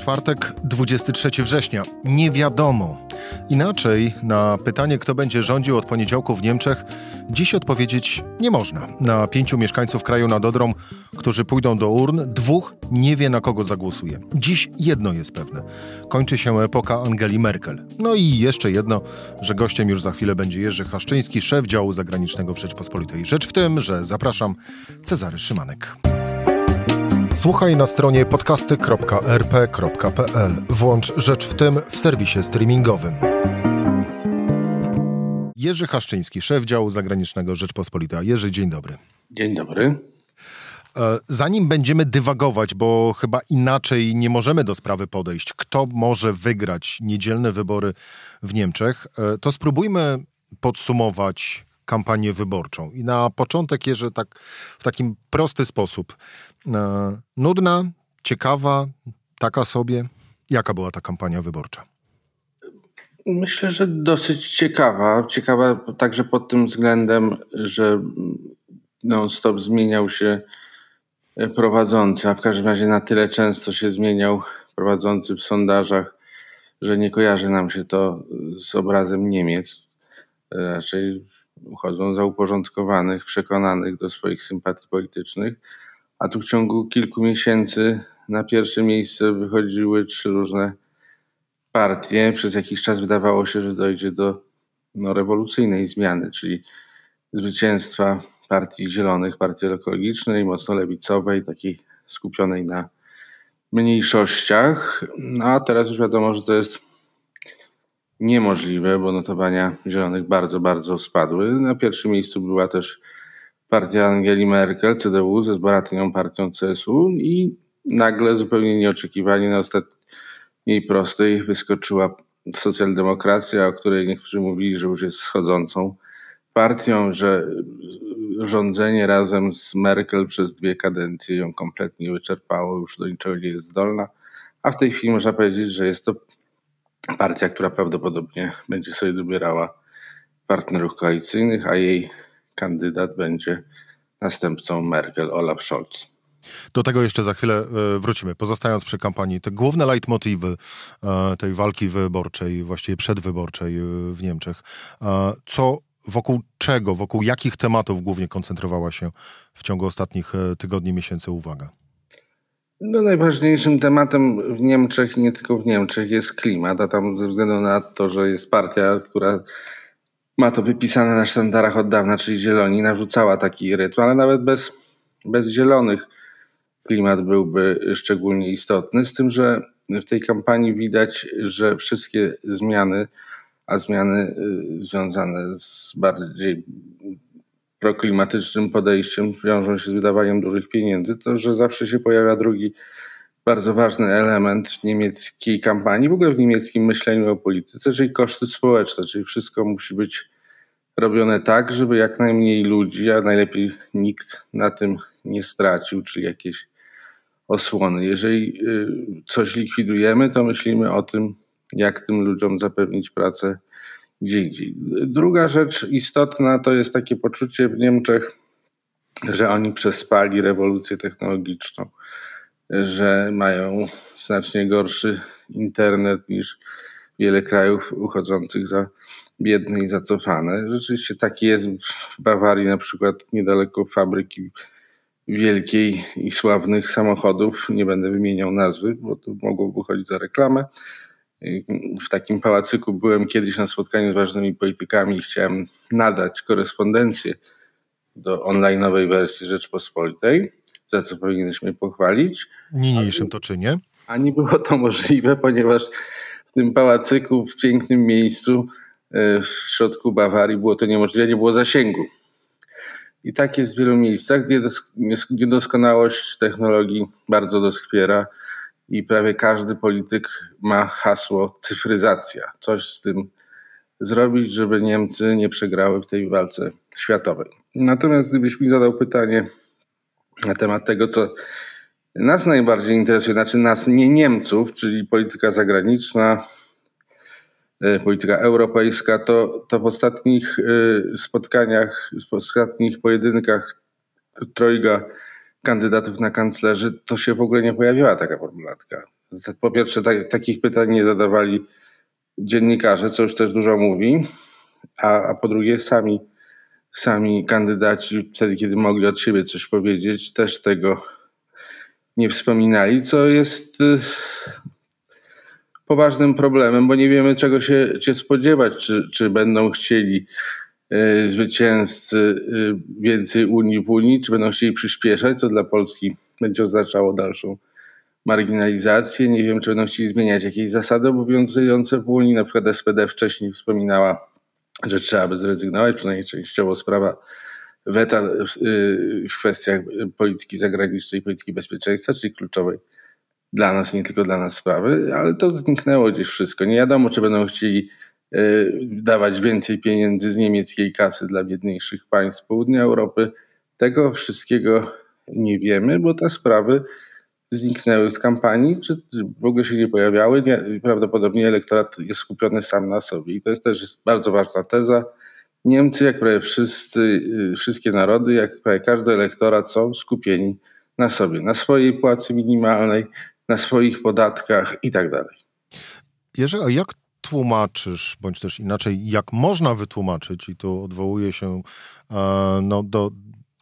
Czwartek, 23 września. Nie wiadomo. Inaczej na pytanie, kto będzie rządził od poniedziałku w Niemczech, dziś odpowiedzieć nie można. Na pięciu mieszkańców kraju nad Odrą, którzy pójdą do urn, dwóch nie wie na kogo zagłosuje. Dziś jedno jest pewne. Kończy się epoka Angeli Merkel. No i jeszcze jedno, że gościem już za chwilę będzie Jerzy Haszczyński, szef działu zagranicznego w Rzeczpospolitej. Rzecz w tym, że zapraszam Cezary Szymanek. Słuchaj na stronie podcasty.rp.pl. Włącz Rzecz w tym w serwisie streamingowym. Jerzy Haszczyński, szef działu zagranicznego Rzeczpospolita. Jerzy, dzień dobry. Dzień dobry. E, zanim będziemy dywagować, bo chyba inaczej nie możemy do sprawy podejść, kto może wygrać niedzielne wybory w Niemczech, e, to spróbujmy podsumować kampanię wyborczą. I na początek, Jerzy, tak w takim prosty sposób. E, nudna, ciekawa, taka sobie. Jaka była ta kampania wyborcza? Myślę, że dosyć ciekawa. Ciekawa także pod tym względem, że non-stop zmieniał się prowadzący, a w każdym razie na tyle często się zmieniał prowadzący w sondażach, że nie kojarzy nam się to z obrazem Niemiec. Raczej uchodzą za uporządkowanych, przekonanych do swoich sympatii politycznych. A tu w ciągu kilku miesięcy na pierwsze miejsce wychodziły trzy różne partie. Przez jakiś czas wydawało się, że dojdzie do no, rewolucyjnej zmiany, czyli zwycięstwa Partii Zielonych, Partii Ekologicznej, mocno lewicowej, takiej skupionej na mniejszościach. No a teraz już wiadomo, że to jest niemożliwe, bo notowania Zielonych bardzo, bardzo spadły. Na pierwszym miejscu była też partia Angeli Merkel, CDU, ze zbaratnią partią CSU i nagle, zupełnie nieoczekiwanie, na ostatniej prostej wyskoczyła socjaldemokracja, o której niektórzy mówili, że już jest schodzącą partią, że rządzenie razem z Merkel przez dwie kadencje ją kompletnie wyczerpało, już do niczego nie jest zdolna, a w tej chwili można powiedzieć, że jest to partia, która prawdopodobnie będzie sobie dobierała partnerów koalicyjnych, a jej kandydat będzie następcą Merkel, Olaf Scholz. Do tego jeszcze za chwilę e, wrócimy. Pozostając przy kampanii, te główne leitmotywy e, tej walki wyborczej, właściwie przedwyborczej e, w Niemczech, co wokół czego, wokół jakich tematów głównie koncentrowała się w ciągu ostatnich tygodni, miesięcy uwaga? No, najważniejszym tematem w Niemczech nie tylko w Niemczech jest klimat, a tam ze względu na to, że jest partia, która ma to wypisane na sztandarach od dawna, czyli zieloni, narzucała taki rytm, ale nawet bez, bez zielonych klimat byłby szczególnie istotny, z tym, że w tej kampanii widać, że wszystkie zmiany, a zmiany y, związane z bardziej proklimatycznym podejściem wiążą się z wydawaniem dużych pieniędzy, to że zawsze się pojawia drugi bardzo ważny element niemieckiej kampanii, w ogóle w niemieckim myśleniu o polityce, czyli koszty społeczne, czyli wszystko musi być robione tak, żeby jak najmniej ludzi, a najlepiej nikt na tym nie stracił, czyli jakieś osłony. Jeżeli y, coś likwidujemy, to myślimy o tym, jak tym ludziom zapewnić pracę gdzie indziej. Druga rzecz istotna to jest takie poczucie w Niemczech, że oni przespali rewolucję technologiczną, że mają znacznie gorszy internet niż wiele krajów uchodzących za biedne i zacofane. Rzeczywiście taki jest w Bawarii, na przykład niedaleko fabryki wielkiej i sławnych samochodów. Nie będę wymieniał nazwy, bo to mogłoby chodzić za reklamę w takim pałacyku byłem kiedyś na spotkaniu z ważnymi politykami i chciałem nadać korespondencję do online'owej wersji Rzeczpospolitej, za co powinieneś mnie pochwalić. Niniejszym to czynię. A nie było to możliwe, ponieważ w tym pałacyku, w pięknym miejscu e, w środku Bawarii było to niemożliwe, nie było zasięgu. I tak jest w wielu miejscach, gdzie niedoskonałość technologii bardzo doskwiera i prawie każdy polityk ma hasło cyfryzacja. Coś z tym zrobić, żeby Niemcy nie przegrały w tej walce światowej. Natomiast gdybyś mi zadał pytanie na temat tego, co nas najbardziej interesuje, znaczy nas nie Niemców, czyli polityka zagraniczna, polityka europejska, to, to w ostatnich spotkaniach, w ostatnich pojedynkach trojga kandydatów na kanclerzy, to się w ogóle nie pojawiła taka formulatka. Po pierwsze, tak, takich pytań nie zadawali dziennikarze, co już też dużo mówi, a, a po drugie sami, sami kandydaci wtedy, kiedy mogli od siebie coś powiedzieć, też tego nie wspominali, co jest y, poważnym problemem, bo nie wiemy czego się, się spodziewać, czy, czy będą chcieli zwycięzcy y, więcej Unii w Unii, czy będą chcieli przyspieszać, co dla Polski będzie oznaczało dalszą marginalizację. Nie wiem, czy będą chcieli zmieniać jakieś zasady obowiązujące w Unii. Na przykład SPD wcześniej wspominała, że trzeba by zrezygnować, przynajmniej częściowo sprawa weta w kwestiach polityki zagranicznej polityki bezpieczeństwa, czyli kluczowej dla nas, nie tylko dla nas sprawy, ale to zniknęło gdzieś wszystko. Nie wiadomo, czy będą chcieli dawać więcej pieniędzy z niemieckiej kasy dla biedniejszych państw południa Europy. Tego wszystkiego nie wiemy, bo te sprawy zniknęły z kampanii, czy w ogóle się nie pojawiały. Nie, prawdopodobnie elektorat jest skupiony sam na sobie. I to jest też bardzo ważna teza. Niemcy, jak prawie wszyscy, y, wszystkie narody, jak prawie każdy elektorat są skupieni na sobie, na swojej płacy minimalnej, na swoich podatkach i tak dalej. Jerzy, a jak tłumaczysz, bądź też inaczej, jak można wytłumaczyć, i tu odwołuję się e, no, do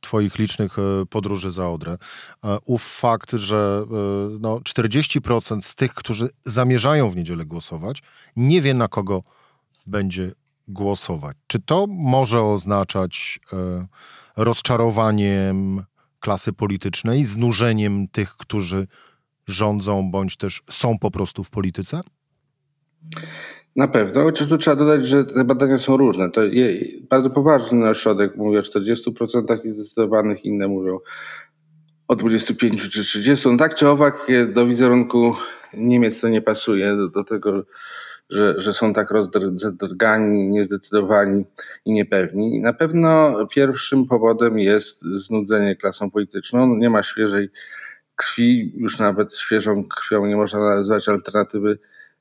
Twoich licznych e, podróży za Odrę. E, ów fakt, że no, 40% z tych, którzy zamierzają w niedzielę głosować, nie wie na kogo będzie głosować. Czy to może oznaczać rozczarowaniem klasy politycznej, znużeniem tych, którzy rządzą bądź też są po prostu w polityce? Na pewno, chociaż tu trzeba dodać, że te badania są różne. To bardzo poważny ośrodek mówi o 40% zdecydowanych, inne mówią o 25 czy 30. No tak czy owak do wizerunku Niemiec to nie pasuje, do, do tego, że, że są tak rozdrgani, niezdecydowani i niepewni. Na pewno pierwszym powodem jest znudzenie klasą polityczną. Nie ma świeżej krwi, już nawet świeżą krwią nie można nazwać alternatywy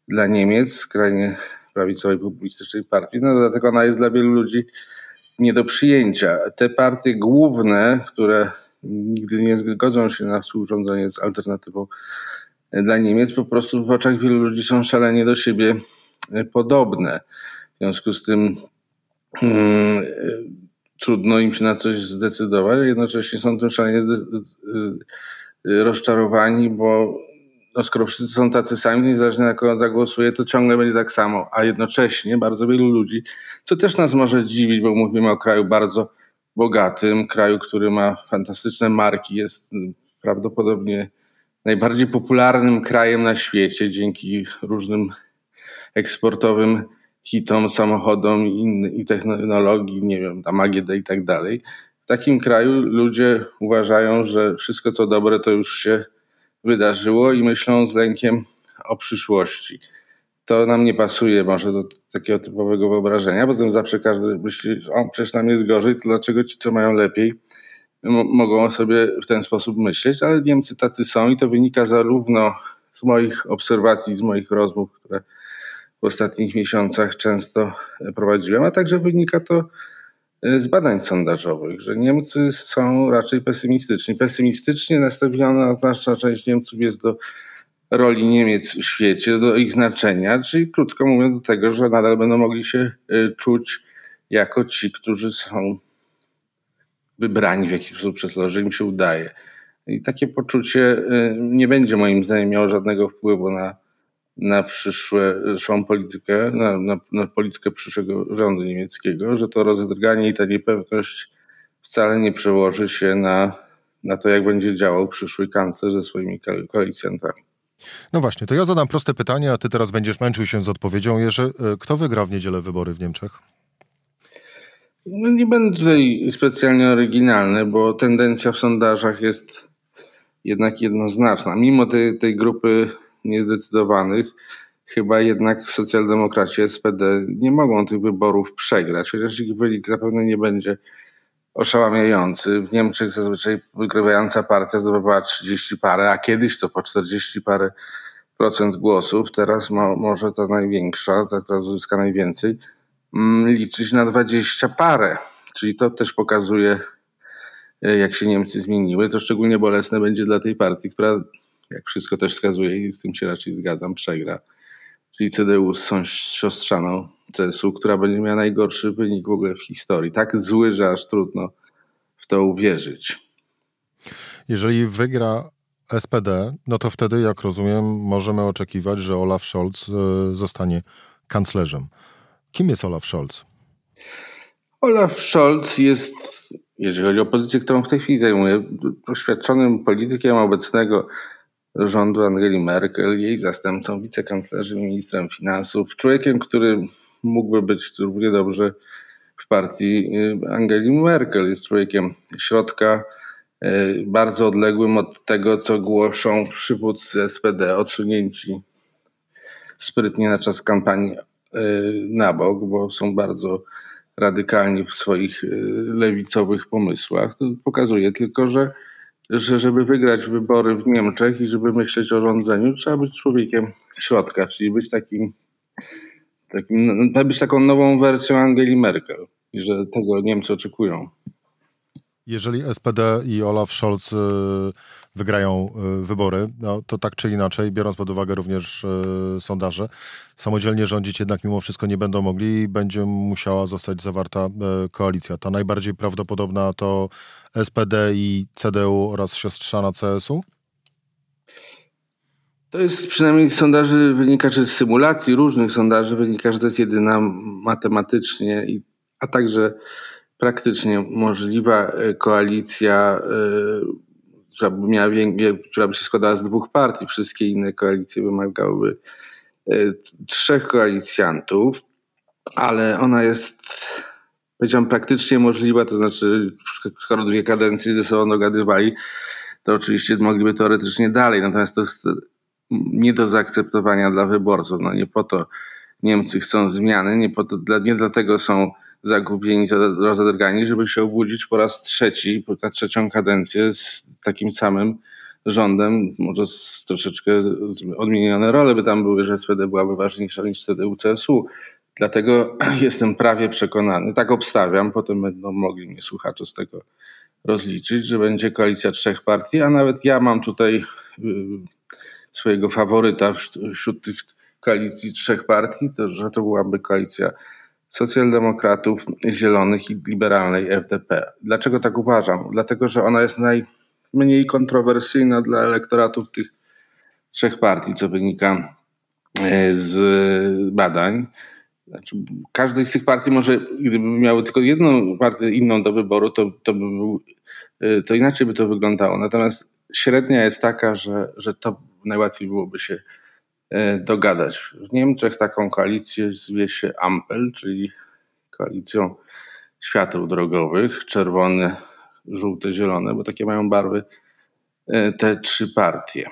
dla Niemiec, skrajnie prawicowej populistycznej partii. No dlatego ona jest dla wielu ludzi nie do przyjęcia. Te partie główne, które nigdy nie zgodzą się na współrządzenie z alternatywą dla Niemiec, po prostu w oczach wielu ludzi są szalenie do siebie podobne. W związku z tym hmm, trudno im się na coś zdecydować, jednocześnie są tym szalenie rozczarowani, bo no skoro wszyscy są tacy sami, niezależnie na kogo zagłosuje, to ciągle będzie tak samo. A jednocześnie bardzo wielu ludzi, co też nas może dziwić, bo mówimy o kraju bardzo bogatym, kraju, który ma fantastyczne marki, jest prawdopodobnie najbardziej popularnym krajem na świecie dzięki różnym eksportowym hitom, samochodom i, technologii, nie wiem, tam AGD i tak dalej. W takim kraju ludzie uważają, że wszystko co dobre to już się wydarzyło i myślą z lękiem o przyszłości. To nam nie pasuje może do takiego typowego wyobrażenia, bo tym zawsze każdy myśli, o przecież nam jest gorzej, to dlaczego ci, co mają lepiej, mogą sobie w ten sposób myśleć, ale Niemcy tacy są i to wynika zarówno z moich obserwacji, z moich rozmów, które w ostatnich miesiącach często prowadziłem, a także wynika to z badań sondażowych, że Niemcy są raczej pesymistyczni. Pesymistycznie nastawiona znaczna część Niemców jest do roli Niemiec w świecie, do ich znaczenia, czyli krótko mówiąc do tego, że nadal będą mogli się y, czuć jako ci, którzy są wybrani w jakiś sposób przez to, że im się udaje. I takie poczucie y, nie będzie moim zdaniem miało żadnego wpływu na na przyszłą politykę, na, na, na, politykę przyszłego rządu niemieckiego, że to rozdrganie i ta niepewność wcale nie przełoży się na, na to, jak będzie działał przyszły kanclerz ze swoimi koalicjantami. No właśnie, to ja zadam proste pytanie, a ty teraz będziesz męczył się z odpowiedzią. Jerzy, e, kto wygra w niedzielę wybory w Niemczech? No nie będę tutaj specjalnie oryginalny, bo tendencja w sondażach jest jednak jednoznaczna. Mimo tej, tej grupy niezdecydowanych, chyba jednak socjaldemokraci SPD nie mogą tych wyborów przegrać, chociaż ich wynik zapewne nie będzie oszałamiający. W Niemczech zazwyczaj wygrywająca partia zdobywała 30 parę, a kiedyś to po 40 parę głosów, teraz ma, może ta największa, ta, która uzyska najwięcej, mm, liczyć na 20 parę. Czyli to też pokazuje, e, jak się Niemcy zmieniły. To szczególnie bolesne będzie dla tej partii, która, jak wszystko też wskazuje, i z tym się raczej zgadzam, przegra. Czyli CDU z siostrzaną CSU, która będzie miała najgorszy wynik w ogóle w historii. Tak zły, że aż trudno w to uwierzyć. Jeżeli wygra SPD, no to wtedy, jak rozumiem, możemy oczekiwać, że Olaf Scholz e, zostanie kanclerzem. Kim jest Olaf Scholz? Olaf Scholz jest, jeżeli chodzi o pozycję, którą w tej chwili zajmuje, doświadczonym politykiem obecnego rządu Angeli Merkel, jej zastępcą, wicekanclerzem, ministrem finansów, człowiekiem, który mógłby być równie dobrze w partii y, Angeli Merkel. Jest człowiekiem środka, y, bardzo odległym od tego, co głoszą przywódcy SPD, odsunięci sprytnie na czas kampanii y, na bok, bo są bardzo radykalni w swoich lewicowych pomysłach. To pokazuje tylko, że, że żeby wygrać wybory w Niemczech i żeby myśleć o rządzeniu, trzeba być człowiekiem środka, czyli być takim takim, no, być taką nową wersją Angeli Merkel i że tego Niemcy oczekują. Jeżeli SPD i Olaf Scholz y, wygrają y, wybory, no to tak czy inaczej, biorąc pod uwagę również y, sondaże, samodzielnie rządzić jednak mimo wszystko nie będą mogli i będzie musiała zostać zawarta koalicja. Ta najbardziej prawdopodobna to SPD i CDU oraz siostrzana CSU? To jest przynajmniej z sondaży wynika, czy z symulacji różnych sondaży wynika, że to jest jedyna matematycznie, a także praktycznie możliwa e, koalicja, e, która by, miała, która by się składała z dwóch partii. Wszystkie inne koalicje wymagałyby e, trzech koalicjantów, ale ona jest, powiedziałbym, praktycznie możliwa, to znaczy, skoro dwie kadencje ze sobą dogadywali, to oczywiście mogliby teoretycznie dalej. Natomiast to jest nie do zaakceptowania dla wyborców. No nie po to Niemcy chcą zmiany, nie, po to, nie dlatego są zagubieni, rozedrgani, żeby się obudzić po raz trzeci, na trzecią kadencję z takim samym rządem, może z troszeczkę odmienione role by tam były, że SPD byłaby ważniejsza niż CDU-CSU. Dlatego jestem prawie przekonany, tak obstawiam, potem będą mogli mnie słuchacze z tego rozliczyć, że będzie koalicja trzech partii, a nawet ja mam tutaj y, swojego faworyta wśród tych koalicji trzech partii, to że to byłaby koalicja socjaldemokratów, zielonych i liberalnej FDP. Dlaczego tak uważam? Dlatego, że ona jest najmniej kontrowersyjna dla elektoratów tych trzech partii, co wynika e, z badań. Znaczy, każdej z tych partii może, gdyby miały tylko jedną partię inną do wyboru, to, to, by był, e, to inaczej by to wyglądało. Natomiast średnia jest taka, że, że to najłatwiej byłoby się dogadać. W Niemczech taką koalicję zwie się Ampel, czyli koalicją świateł drogowych, czerwone, żółte, zielone, bo takie mają barwy e, te trzy partie.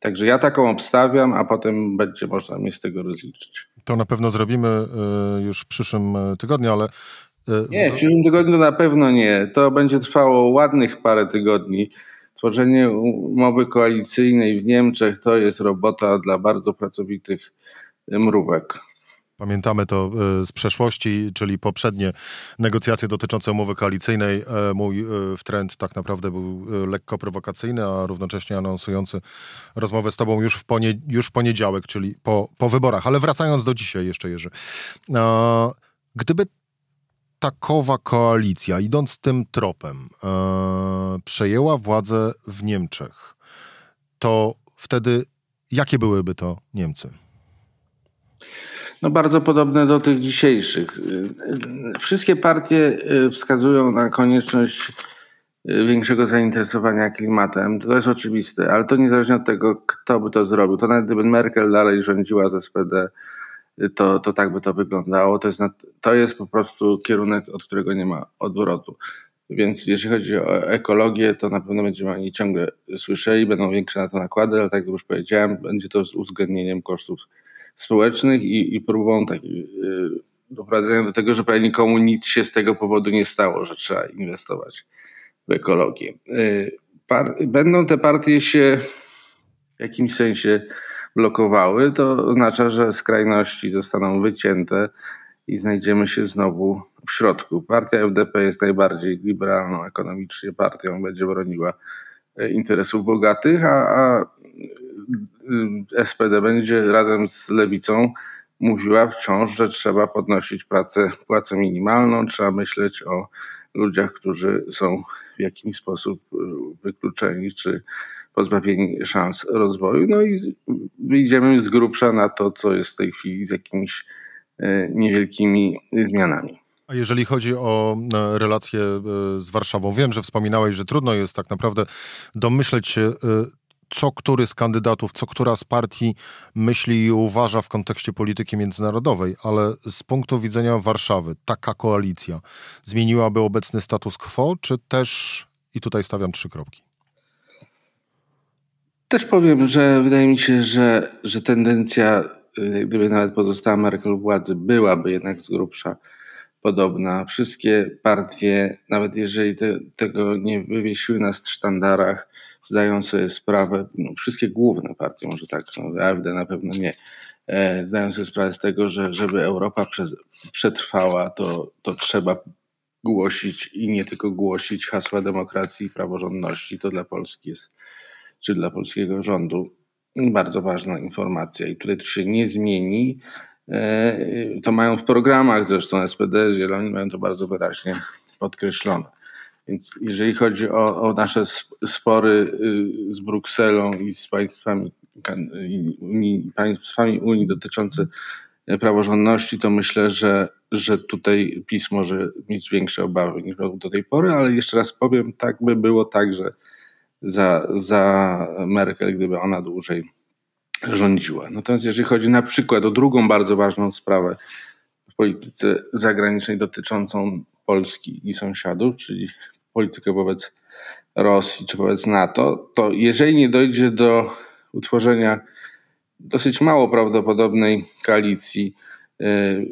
Także ja taką obstawiam, a potem będzie można mnie z tego rozliczyć. To na pewno zrobimy e, już w przyszłym tygodniu, ale. Nie, w przyszłym tygodniu na pewno nie. To będzie trwało ładnych parę tygodni. Tworzenie umowy koalicyjnej w Niemczech to jest robota dla bardzo pracowitych mrówek. Pamiętamy to e, z przeszłości, czyli poprzednie negocjacje dotyczące umowy koalicyjnej. E, mój e, trend tak naprawdę był lekko prowokacyjny, a równocześnie anonsujący rozmowę z tobą już w, ponie, już w poniedziałek, czyli po, po wyborach. Ale wracając do dzisiaj jeszcze, Jerzy. Gdyby takowa koalicja, idąc tym tropem, e, przejęła władzę w Niemczech, to wtedy jakie byłyby to Niemcy? No bardzo podobne do tych dzisiejszych. Wszystkie partie e, wskazują na konieczność e, większego zainteresowania klimatem. To jest oczywiste, ale to niezależnie od tego, kto by to zrobił. To nawet gdyby Merkel dalej rządziła z SPD, to, to tak by to wyglądało. To jest, to jest po prostu kierunek, od którego nie ma odwrotu. Więc jeśli chodzi o ekologię, to na pewno będziemy oni ciągle słyszeli, będą większe na to nakłady, ale tak jak już powiedziałem, będzie to z uwzględnieniem kosztów społecznych i, i próbą tak, yy, doprowadzenia do tego, że prawie nikomu nic się z tego powodu nie stało, że trzeba inwestować w ekologię. Yy, par, będą te partie się w jakimś sensie blokowały, to oznacza, że skrajności zostaną wycięte i znajdziemy się znowu w środku. Partia FDP jest najbardziej liberalną ekonomicznie partią, będzie broniła e, interesów bogatych, a, a e, SPD będzie razem z lewicą mówiła wciąż, że trzeba podnosić pracę, płacę minimalną, trzeba myśleć o ludziach, którzy są w jakiś sposób e, wykluczeni czy pozbawieni szans rozwoju. No i wyjdziemy z grubsza na to, co jest w tej chwili z jakimiś e, niewielkimi zmianami. A jeżeli chodzi o e, relacje z Warszawą, wiem, że wspominałeś, że trudno jest tak naprawdę domyśleć się, co który z kandydatów, co która z partii myśli i uważa w kontekście polityki międzynarodowej, ale z punktu widzenia Warszawy, taka koalicja zmieniłaby obecny status quo, czy też, i tutaj stawiam trzy kropki. Też powiem, że wydaje mi się, że, że tendencja, y, gdyby nawet pozostała Merkel władzy, byłaby jednak z grubsza podobna. Wszystkie partie, nawet jeżeli te, tego nie wywiesiły na sztandarach, zdają sobie sprawę, no, wszystkie główne partie, może tak, no, AfD na pewno nie, e, zdają sobie sprawę z tego, że żeby Europa przez, przetrwała, to, to trzeba głosić i nie tylko głosić hasła demokracji i praworządności. To dla Polski jest, czy dla polskiego rządu bardzo ważna informacja i tutaj to się nie zmieni. E, to mają w programach zresztą SPD, Zieloni mają to bardzo wyraźnie podkreślone. Więc jeżeli chodzi o, o nasze spory y, z Brukselą i z państwami Unii, państwami Unii dotyczące praworządności, to myślę, że, że tutaj PiS może mieć większe obawy niż do tej pory, ale jeszcze raz powiem, tak by było także za, za Merkel, gdyby ona dłużej rządziła. Natomiast jeżeli chodzi na przykład o drugą bardzo ważną sprawę w polityce zagranicznej dotyczącą Polski i sąsiadów, czyli politykę wobec Rosji czy wobec NATO, to jeżeli nie dojdzie do utworzenia dosyć mało prawdopodobnej koalicji y,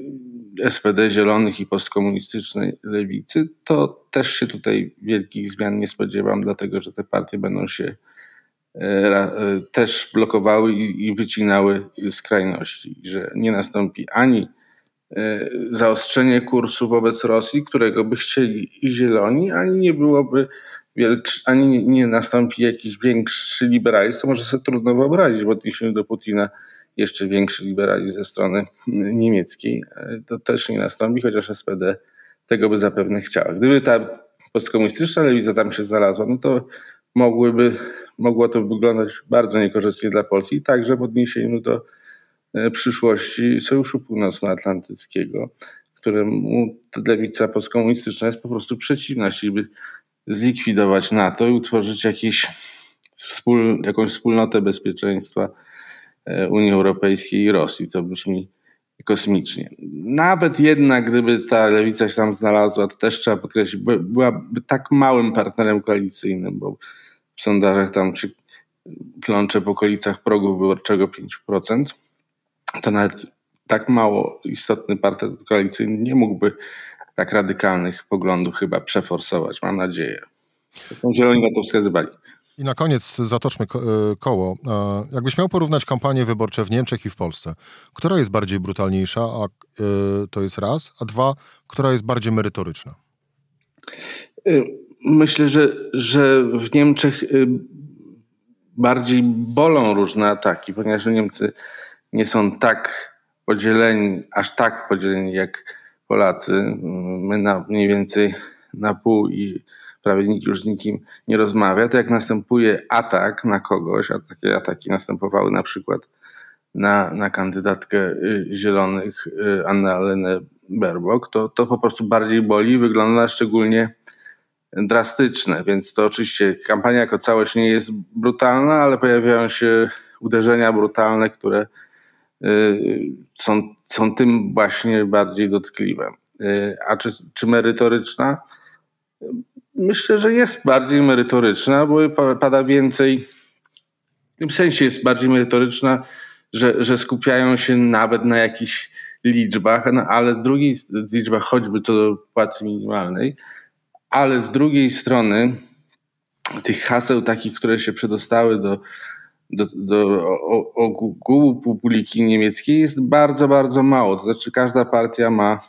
SPD, Zielonych i postkomunistycznej lewicy, to też się tutaj wielkich zmian nie spodziewam, dlatego że te partie będą się y, y, też blokowały i wycinały skrajności, że nie nastąpi ani E, zaostrzenie kursu wobec Rosji, którego by chcieli i zieloni, ani nie byłoby wielcz, ani nie nastąpi jakiś większy liberalizm, to może sobie trudno wyobrazić w odniesieniu do Putina jeszcze większy liberalizm ze strony niemieckiej. E, to też nie nastąpi, chociaż SPD tego by zapewne chciała. Gdyby ta postkomunistyczna lewica tam się znalazła, no to mogłyby, mogło to wyglądać bardzo niekorzystnie dla Polski, także w odniesieniu do E, przyszłości Sojuszu Północnoatlantyckiego, któremu lewica postkomunistyczna jest po prostu przeciwna. Chcieliby zlikwidować NATO i utworzyć jakiś wspól, jakąś wspólnotę bezpieczeństwa Unii Europejskiej i Rosji. To brzmi kosmicznie. Nawet jednak, gdyby ta lewica się tam znalazła, to też trzeba podkreślić, byłaby tak małym partnerem koalicyjnym, bo w sondażach tam się plącze w okolicach progu wyborczego 5% to nawet tak mało istotny partia koalicyjny nie mógłby tak radykalnych poglądów chyba przeforsować, mam nadzieję. Zresztą zieloni na to wskazywali. I na koniec zatoczmy e, koło. E, jakbyś miał porównać kampanie wyborcze w Niemczech i w Polsce, która jest bardziej brutalniejsza, a e, to jest raz, a dwa, która jest bardziej merytoryczna? Myślę, że, że w Niemczech bardziej bolą różne ataki, ponieważ Niemcy nie są tak podzieleni, aż tak podzieleni jak Polacy. My na, mniej więcej na pół i prawie nikt już z nikim nie rozmawia. To jak następuje atak na kogoś, a takie ataki następowały na przykład na, na kandydatkę y, Zielonych y, Annalene Baerbock, to, to po prostu bardziej boli, wygląda szczególnie drastyczne, więc to oczywiście kampania jako całość nie jest brutalna, ale pojawiają się uderzenia brutalne, które Y, są, są tym właśnie bardziej dotkliwe. A czy, czy merytoryczna? Myślę, że jest bardziej merytoryczna, bo pada więcej, w tym sensie jest bardziej merytoryczna, że, że skupiają się nawet na jakichś liczbach, no ale z drugiej liczbach choćby to do płacy minimalnej, ale z drugiej strony tych haseł takich, które się przedostały do do, do ogółu publiki niemieckiej jest bardzo, bardzo mało. To znaczy każda partia ma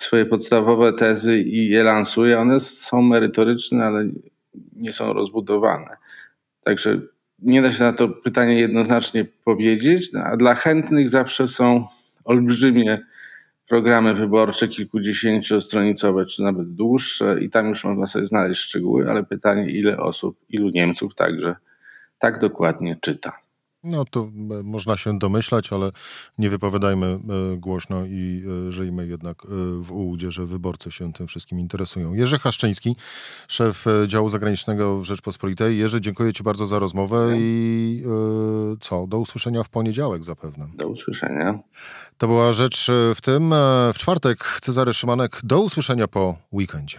swoje podstawowe tezy i je lansuje. One są merytoryczne, ale nie są rozbudowane. Także nie da się na to pytanie jednoznacznie powiedzieć, a dla chętnych zawsze są olbrzymie programy wyborcze, kilkudziesięciostronicowe czy nawet dłuższe i tam już można sobie znaleźć szczegóły, ale pytanie ile osób, ilu Niemców także tak dokładnie czyta. No to e, można się domyślać, ale nie wypowiadajmy e, głośno i e, żyjmy jednak w ułudzie, że wyborcy się tym wszystkim interesują. Jerzy Haszczyński, szef działu zagranicznego w Rzeczpospolitej. Jerzy, dziękuję Ci bardzo za rozmowę i co, do usłyszenia w poniedziałek zapewne. Do usłyszenia. To była rzecz w tym. W czwartek Cezary Szymanek. Do usłyszenia po weekendzie.